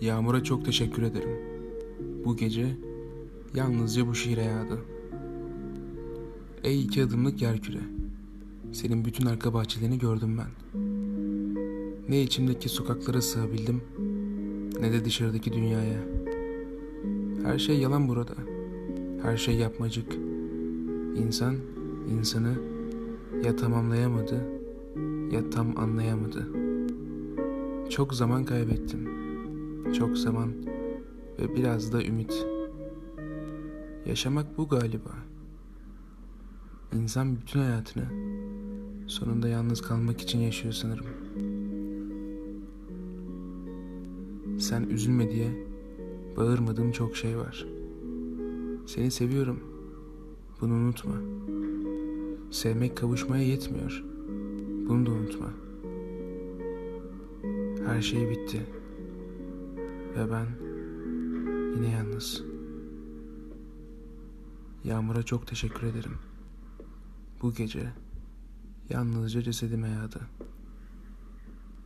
Yağmura çok teşekkür ederim. Bu gece yalnızca bu şiire yağdı. Ey iki adımlık yerküre. Senin bütün arka bahçelerini gördüm ben. Ne içimdeki sokaklara sığabildim ne de dışarıdaki dünyaya. Her şey yalan burada. Her şey yapmacık. İnsan insanı ya tamamlayamadı ya tam anlayamadı. Çok zaman kaybettim. Çok zaman ve biraz da ümit. Yaşamak bu galiba. İnsan bütün hayatını sonunda yalnız kalmak için yaşıyor sanırım. Sen üzülme diye bağırmadığım çok şey var. Seni seviyorum. Bunu unutma. Sevmek kavuşmaya yetmiyor. Bunu da unutma. Her şey bitti. Ve ben yine yalnız. Yağmur'a çok teşekkür ederim. Bu gece yalnızca cesedime yağdı.